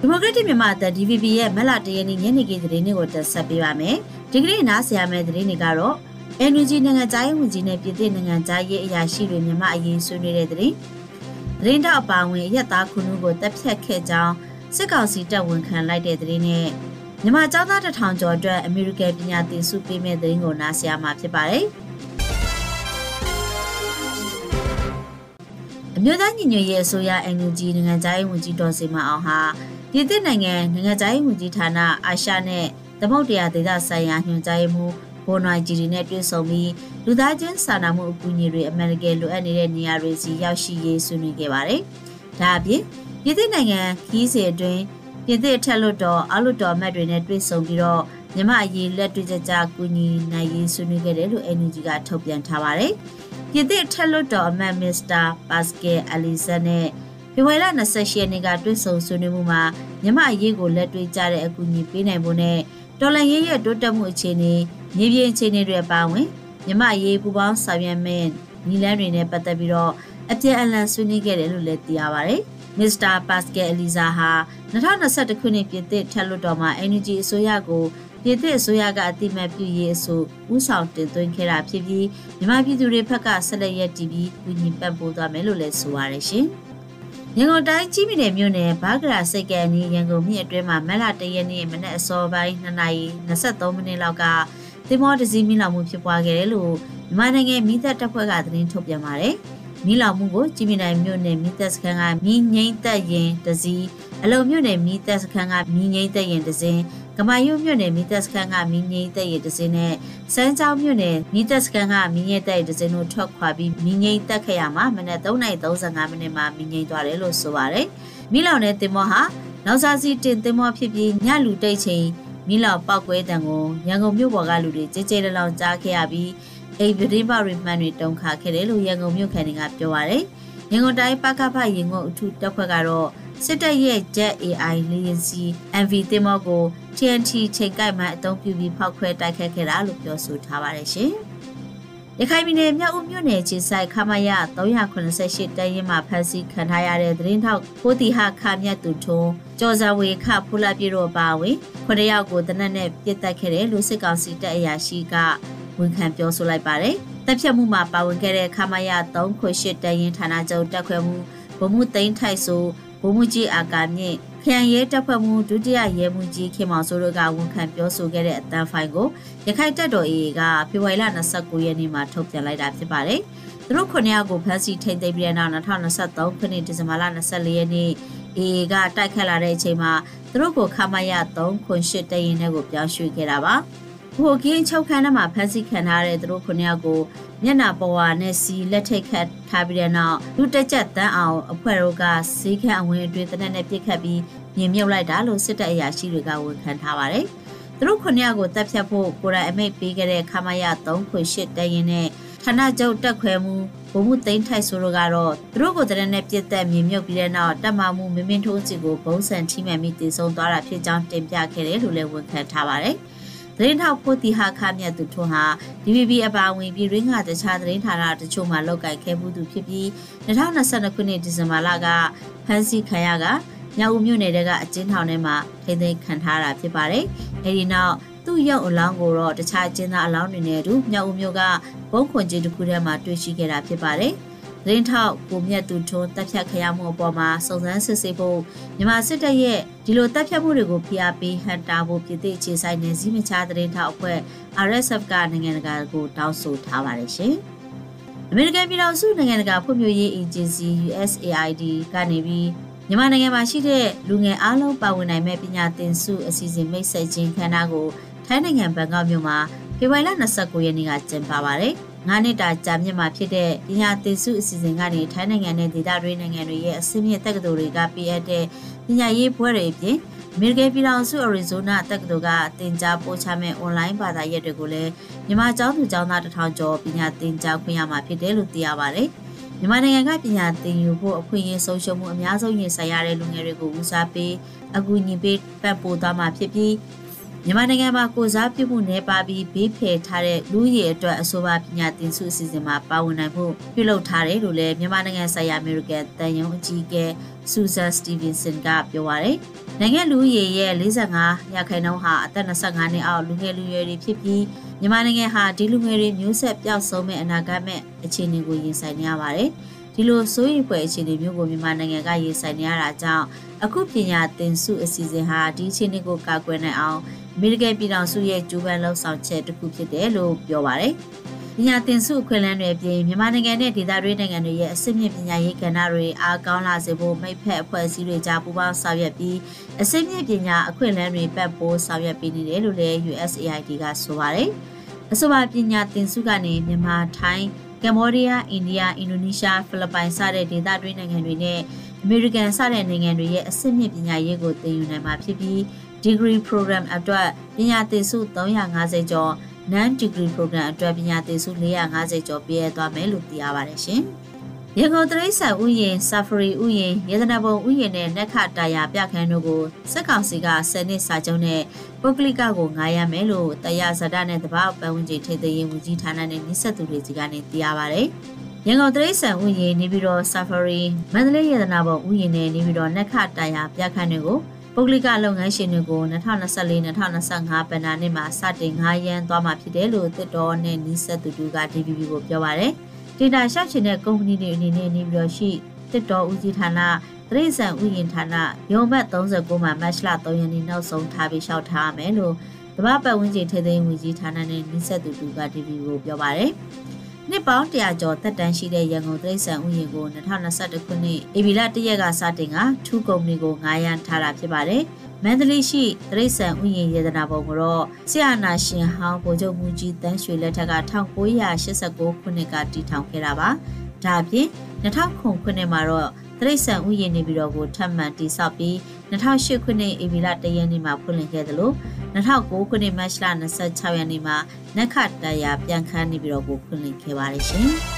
ဒီမိုကရက်တစ်မြန်မာအသံ DVB ရဲ့မက်လာတရနေ့ညနေခင်းသတင်းတွေကိုတင်ဆက်ပေးပါမယ်။ဒီကနေ့နားဆင်ရမယ့်သတင်းတွေကတော့ NUG နိုင်ငံသားရေးဝန်ကြီးနဲ့ပြည်သစ်နိုင်ငံသားရေးအရာရှိတွေမြန်မာအရေးဆွေးနွေးတဲ့သတင်း။သတင်းတော့အပါအဝင်ရက်သားခုနုကိုတပ်ဖြတ်ခဲ့ကြောင်းစစ်ကောင်စီတပ်ဝန်ခံလိုက်တဲ့သတင်းနဲ့မြန်မာကျောင်းသားတစ်ထောင်ကျော်အတွက်အမေရိကန်ပညာသင်ဆုပေးမဲ့သတင်းကိုနားဆင်ရမှာဖြစ်ပါတယ်။အမျိုးသားညီညွတ်ရေးအစိုးရ NUG နိုင်ငံသားရေးဝန်ကြီးတော်စင်မအောင်ဟာ ပြည်သစ်နိုင်ငံနိုင်ငံသားရေးဝန်ကြီးဌာနအာရှနဲ့သမုတ်တရားဒေသဆိုင်ရာညွှန်ကြားရေးမှူးဘွန်နိုင်ဂျီတွေနဲ့တွေ့ဆုံပြီးလူသားချင်းစာနာမှုအကူအညီတွေအမေရိကန်လိုအပ်နေတဲ့နေရာတွေစီရောက်ရှိရေးဆွေးနွေးခဲ့ပါတယ်။ဒါအပြင်ပြည်သစ်နိုင်ငံခီးစီအတွင်းပြည်သစ်ထက်လွတ်တော်အောက်လွတ်တော်အမတ်တွေနဲ့တွေ့ဆုံပြီးတော့မြမအရေးလက်တွေ့ကြကြကူညီနိုင်ရေးဆွေးနွေးခဲ့တယ်လို့ NUG ကထုတ်ပြန်ထားပါတယ်။ပြည်သစ်ထက်လွတ်တော်အမတ်မစ္စတာပါစကယ်အလီဇန်နဲ့ ဖေဖော်ဝါရီလ28ရက်နေ့ကတွေ့ဆုံဆွေးနွေးမှုမှာမြမအရေးကိုလက်တွေ့ကြတဲ့အကူအညီပေးနိုင်ဖို့နဲ့တော်လန်ရေးရဲ့တိုးတက်မှုအခြေအနေမြေပြင်အခြေအနေတွေပါဝင်မြမအရေးပူပေါင်းဆောင်ရွက်မဲ့ညီလန်းတွေနဲ့ပတ်သက်ပြီးတော့အပြည့်အလန်ဆွေးနွေးခဲ့တယ်လို့လည်းသိရပါတယ်။မစ္စတာပါစကယ်အလီဇာဟာ2021ခုနှစ်ပြည်သစ်ထက်လွတ်တော်မှာ NUG အစိုးရကိုပြည်သစ်အစိုးရကအတိမတ်ပြုရေးအဆိုဥဆောင်တင်သွင်းခဲ့တာဖြစ်ပြီးမြန်မာပြည်သူတွေဘက်ကဆက်လက်ရည်တည်ပြီးကူညီပံ့ပိုးသွားမယ်လို့လည်းဆိုပါရရှင်။ ရန်ကုန်တိုင်းကြီးပြည်နယ်မြို့နယ်ဘာကရာစိတ်ကဲအနီးရန်ကုန်မြို့အတွင်းမှာမက်လာတရက်နေ့မနက်အစောပိုင်း2နာရီ23မိနစ်လောက်ကသင်္ဘောတစ်စီးမိလောင်မှုဖြစ်ပွားခဲ့တယ်လို့မြန်မာနိုင်ငံမိသက်တပ်ဖွဲ့ကသတင်းထုတ်ပြန်ပါတယ်။မိလောင်မှုကိုကြီးပြည်နယ်မြို့နယ်မိသက်စခန်းကမိငိမ့်သက်ရင်တစ်စီးအလုံမြို့နယ်မိသက်စခန်းကမိငိမ့်သက်ရင်တစ်စီး ကမာယုမြို့နယ်မိသက်စခန်းကမိငိမ့်သက်ရင်တစ်စီးနဲ့စမ်းချောင်းမြို့နယ်မိသက်စခန်းကမိငိမ့်သက်ရင်တစ်စီးတို့ထွက်ခွာပြီးမိငိမ့်သက်ခဲ့ရမှာမနက်3:35မိနစ်မှာမိငိမ့်သွားတယ်လို့ဆိုပါတယ်။မိလောင်တဲ့တင်မောဟာနောက်စားစီတင်တင်မောဖြစ်ပြီးညလူတိတ်ချိန်မိလောက်ပောက်ကွဲတံကိုရန်ကုန်မြို့ပေါ်ကလူတွေကြဲကြဲလောင်ကြားခဲ့ရပြီးအိမ်ပဒင်းပရိမှန်တွေတုံခါခဲ့တယ်လို့ရန်ကုန်မြို့ခံတွေကပြောပါတယ်။ရန်ကုန်တိုင်းပကဖရင်ကုန်အထူးတပ်ဖွဲ့ကတော့ စစ်တပ်ရဲ့ Jet AI လေယာဉ်စီ MV တင်မောကို TNT ချိန်ကိုက်မှအသုံးပြုပြီးဖောက်ခွဲတိုက်ခတ်ခဲ့တာလို့ပြောဆိုထားပါတယ်ရှင်။ရခိုင်ပြည်နယ်မြောက်ဦးမြို့နယ်ခြေဆိုင်ခမရ388တရင်မှာဖမ်းဆီးခံထားရတဲ့သတင်းထောက်ကိုတီဟာခမြတ်သူထုံးကျော်စံဝေခဖူလာပြေတို့ပါဝင်ခုနှစ်ယောက်ကိုတနက်နဲ့ပြစ်တက်ခဲ့တယ်လို့စစ်ကောင်စီတပ်အရာရှိကဝန်ခံပြောဆိုလိုက်ပါတယ်။တပ်ဖြတ်မှုမှာပါဝင်ခဲ့တဲ့ခမရ388တရင်ဌာနချုပ်တက်ခွဲမှုဗမှုသိန်းထိုက်ဆို ဗိုလ်မှူးကြီးအာကာမြင့်ခရိုင်ရဲတပ်ဖွဲ့မှဒုတိယရဲမှူးကြီးခင်မောင်စိုးတို့ကဝန်ခံပြောဆိုခဲ့တဲ့အတန်းဖိုင်ကိုရခိုင်တပ်တော် AA ကဖေဖော်ဝါရီလ29ရက်နေ့မှာထုတ်ပြန်လိုက်တာဖြစ်ပါတယ်။သူတို့ခုနှစ်ယောက်ကိုဖမ်းဆီးထိန်းသိမ်းပြီးတဲ့နောက်2023ခုနှစ်ဒီဇင်ဘာလ24ရက်နေ့ AA ကတိုက်ခတ်လာတဲ့အချိန်မှာသူတို့ကိုခမရ3ခွန်8တရင်နဲ့ကိုပြောင်းရွှေ့ခဲ့တာပါ။ ဟိုကင်းချုပ်ခန်းထဲမှာဖမ်းဆီးခံထားတဲ့သူတို့ခုနှစ်ယောက်ကိုမျက်နာပေါ်ဝါနဲ့စီလက်ထိတ်ခတ်ထားပြီးတဲ့နောက်လူတက်ကြက်တန်းအောင်အဖွဲ့တို့ကဈေးခန့်အဝင်အတွင်းတနက်နဲ့ပြစ်ခတ်ပြီးမြင်မြုပ်လိုက်တာလို့စစ်တပ်အရာရှိတွေကဝန်ခံထားပါတယ်။သူတို့ခုနှစ်ယောက်ကိုတပ်ဖြတ်ဖို့ကိုရိုင်အမိတ်ပေးခဲ့တဲ့ခမရ3ခွေ8တရင်နဲ့ဌာနချုပ်တက်ခွဲမှုဘုံမှုသိန်းထိုက်ဆိုတို့ကတော့သူတို့ကိုတရက်နဲ့ပြစ်သက်မြင်မြုပ်ပြီးတဲ့နောက်တပ်မမှုမင်းမင်းထိုးစီကိုဘုံစံထိမှန်ပြီးတည်ဆုံသွားတာဖြစ်ကြောင်းတင်ပြခဲ့တယ်လို့လည်းဝန်ခံထားပါတယ်။ သတင်းထောက်ဖို့တီဟာခမြတ်သူထွန်းဟာ DVB အပါအဝင်ပြည်ရင်းကတခြားသတင်းဌာနတချို့မှာလောက်ကိုင်ခဲ့မှုသူဖြစ်ပြီး2022ခုနှစ်ဒီဇင်ဘာလကဖမ်းဆီးခံရကမြောက်ဦးမြို့နယ်ကအကျဉ်းထောင်ထဲမှာထိန်းသိမ်းခံထားတာဖြစ်ပါတယ်။အဲဒီနောက်သူ့ရုပ်အလောင်းကိုတော့တခြားကျင်းသားအလောင်းတွေနဲ့အတူမြောက်ဦးမြို့ကဘုံခွန်ကြီးတစ်ခုထဲမှာတွေ့ရှိခဲ့တာဖြစ်ပါတယ်။ ရင်းထောက်ကိုမြတ်သူထွန်းတပ်ဖြတ်ခရမှုအပေါ်မှာစုံစမ်းစစ်ဆေးဖို့မြန်မာစစ်တပ်ရဲ့ဒီလိုတပ်ဖြတ်မှုတွေကိုဖိအားပေးဟန်တာဖို့ပြည်သူအခြေဆိုင်နေစည်းမခြားသတင်းထောက်အဖွဲ့ RSF ကနိုင်ငံတကာကိုတောင်းဆိုထားပါတယ်ရှင်။အမေရိကန်ပြည်ထောင်စုနိုင်ငံတကာဖွံ့ဖြိုးရေးအေဂျင်စီ USAID ကနေပြီးမြန်မာနိုင်ငံမှာရှိတဲ့လူငယ်အားလုံးပါဝင်နိုင်မဲ့ပညာသင်ဆုအစီအစဉ်မိတ်ဆက်ခြင်းခမ်းနားကိုထိုင်းနိုင်ငံဘန်ကောက်မြို့မှာဖေဖော်ဝါရီလ29ရက်နေ့ကကျင်းပပါတယ်။ 9နှစ်တာကြာမြင့်မှာဖြစ်တဲ့ပညာသင်ဆုအစီအစဉ်ကနေထိုင်းနိုင်ငံနဲ့ဒေသတွင်းနိုင်ငံတွေရဲ့အစင်းမြင့်တက္ကသိုလ်တွေကပေးအပ်တဲ့ပညာရေးဘွဲတွေအပြင်အမေရိကန်ပြည်ထောင်စုအရီဇိုနာတက္ကသိုလ်ကသင်ကြားပို့ချမဲ့အွန်လိုင်းဘာသာရပ်တွေကိုလည်းမြန်မာကျောင်းသူကျောင်းသားတထောင်ကျော်ပညာသင်ကြားခွင့်ရမှာဖြစ်တယ်လို့သိရပါတယ်။မြန်မာနိုင်ငံကပညာသင်ယူဖို့အခွင့်အရေးဆုံးရှုံးမှုအများဆုံးရင်ဆိုင်ရတဲ့လူငယ်တွေကိုဦးစားပေးအကူအညီပေးပတ်ပို့သွားမှာဖြစ်ပြီး မြန်မာနိုင်ငံမှာကိုစားပြုမှုနေပါပြီးဘေးဖယ်ထားတဲ့လူရည်အတွက်အဆိုပါပညာသင်ဆုအစီအစဉ်မှာပါဝင်နိုင်ဖို့ပြုလုပ်ထားတယ်လို့လည်းမြန်မာနိုင်ငံဆိုင်ရာအမေရိကန်တန်ယုံအကြီးအကဲဆူဇန်စတီဗင်ဆန်ကပြောပါရယ်နိုင်ငံလူရည်ရဲ့45ရာခိုင်နှုန်းဟာအသက်25နှစ်အောက်လူငယ်လူရွယ်တွေဖြစ်ပြီးမြန်မာနိုင်ငံဟာဒီလူငယ်တွေမျိုးဆက်ပျောက်ဆုံးမဲ့အနာဂတ်မဲ့အခြေအနေကိုရင်ဆိုင်နေရပါတယ်ဒီလိုစိုးရိမ်ဖွယ်အခြေအနေမျိုးကိုမြန်မာနိုင်ငံကရင်ဆိုင်နေရတာကြောင့်အခုပညာသင်ဆုအစီအစဉ်ဟာဒီအခြေအနေကိုကာကွယ်နိုင်အောင် အမေရိကန်ပြည်ထောင်စုရဲ့ကြိုးပမ်းလှုပ်ဆောင်ချက်တစ်ခုဖြစ်တယ်လို့ပြောပါတယ်။ပညာသင်ဆုအခွင့်အလမ်းတွေအပြင်မြန်မာနိုင်ငံနဲ့ဒေသတွင်းနိုင်ငံတွေရဲ့အဆင့်မြင့်ပညာရေးကဏ္ဍတွေအားကောင်းလာစေဖို့မိဖက်အဖွဲ့အစည်းတွေကြားပူးပေါင်းဆောင်ရွက်ပြီးအဆင့်မြင့်ပညာအခွင့်အလမ်းတွေပတ်ပိုးဆောင်ရွက်ပေးနေတယ်လို့လည်း USAID ကဆိုပါတယ်။အဆိုပါပညာသင်ဆုကနေမြန်မာ၊ထိုင်းကမ္ဘောဒီးယား၊အိန္ဒိယ၊အင်ဒိုနီးရှား၊ဖိလစ်ပိုင်စတဲ့ဒေသတွင်းနိုင်ငံတွေနဲ့အမေရိကန်စတဲ့နိုင်ငံတွေရဲ့အဆင့်မြင့်ပညာရေးကိုသင်ယူနိုင်မှာဖြစ်ပြီး degree program အတွက်ပညာသင်ဆု350ကျော် non degree program အတွက်ပညာသင်ဆု450ကျော်ပေးရသွားမယ်လို့သိရပါတယ်ရှင်။ရန်ကုန်တရိတ်ဆန်ဥယျာဉ် Safari ဥယျာဉ်ရေသနာပုံဥယျာဉ်နဲ့နက်ခတာယာပြခန်းတို့ကိုစက်ကောင်စီက10နှစ်စာချုပ်နဲ့ပုဂ္ဂလိကကိုငားရမယ်လို့တရားဇာတနဲ့တပောက်ပတ်ဝန်းကျင်ထိသိရင်ဝန်ကြီးဌာနနဲ့နှိဆက်သူတွေကြီးကနေသိရပါတယ်။ရန်ကုန်တရိတ်ဆန်ဥယျာဉ်နေပြီးတော့ Safari မန္တလေးရေသနာပုံဥယျာဉ်နဲ့နေပြီးတော့နက်ခတာယာပြခန်းတွေကို ပုဂ္ဂလိကလုပ်ငန်းရှင်တွေကို2024-2025ဘဏ္ဍာနှစ်မှာစတင်9ရန်သွားမှာဖြစ်တယ်လို့တစ်တော်နဲ့နီးစပ်သူတို့က DVB ကိုပြောပါရယ်ဒေတာရှောက်ချင်တဲ့ကုမ္ပဏီတွေအနေနဲ့နေပြီးတော့ရှိတစ်တော်ဦးစီးဌာနတရိษံဥယျာဉ်ဌာနရုံဘတ်39မှာမတ်လ3ရက်နေ့နောက်ဆုံးထားပြီးလျှောက်ထားရမယ်လို့တပတ်ပတ်ဝန်းကျင်ထိသိမ်းဝင်ကြီးဌာနနဲ့နီးစပ်သူတို့က DVB ကိုပြောပါရယ် နှစ်ပေါင်း100ကျော်သက်တမ်းရှိတဲ့ရန်ကုန်တိရစ္ဆာန်ဥယျာဉ်ကို2021ခုနှစ်ဧပြီလ1ရက်ကစတင်ကထူးကုမ္ပဏီကိုငားရန်ထားတာဖြစ်ပါတယ်။မန္တလေးရှိတိရစ္ဆာန်ဥယျာဉ်ရေဒနာပုံကိုတော့ဆရာနာရှင်ဟောင်းဗိုလ်ချုပ်မူကြီးတန်းရွှေလက်ထက်က1989ခုနှစ်ကတည်ထောင်ခဲ့တာပါ။ဒါအပြင်2009ခုနှစ်မှာတော့တရိษံဥယျာဉ်နေပြီးတော့ကိုထပ်မံတိစောက်ပြီး2008ခုနှစ်ဧပြီလ1ရက်နေ့မှာဖွင့်လှစ်ခဲ့တယ်လို့ 2009ခုနှစ်မတ်လ26ရက်နေ့မှာနက်ခတ်တရာပြန်ခန်းနေပြီးတော့ကိုဖွင့်လှစ်ခဲ့ပါတယ်ရှင်။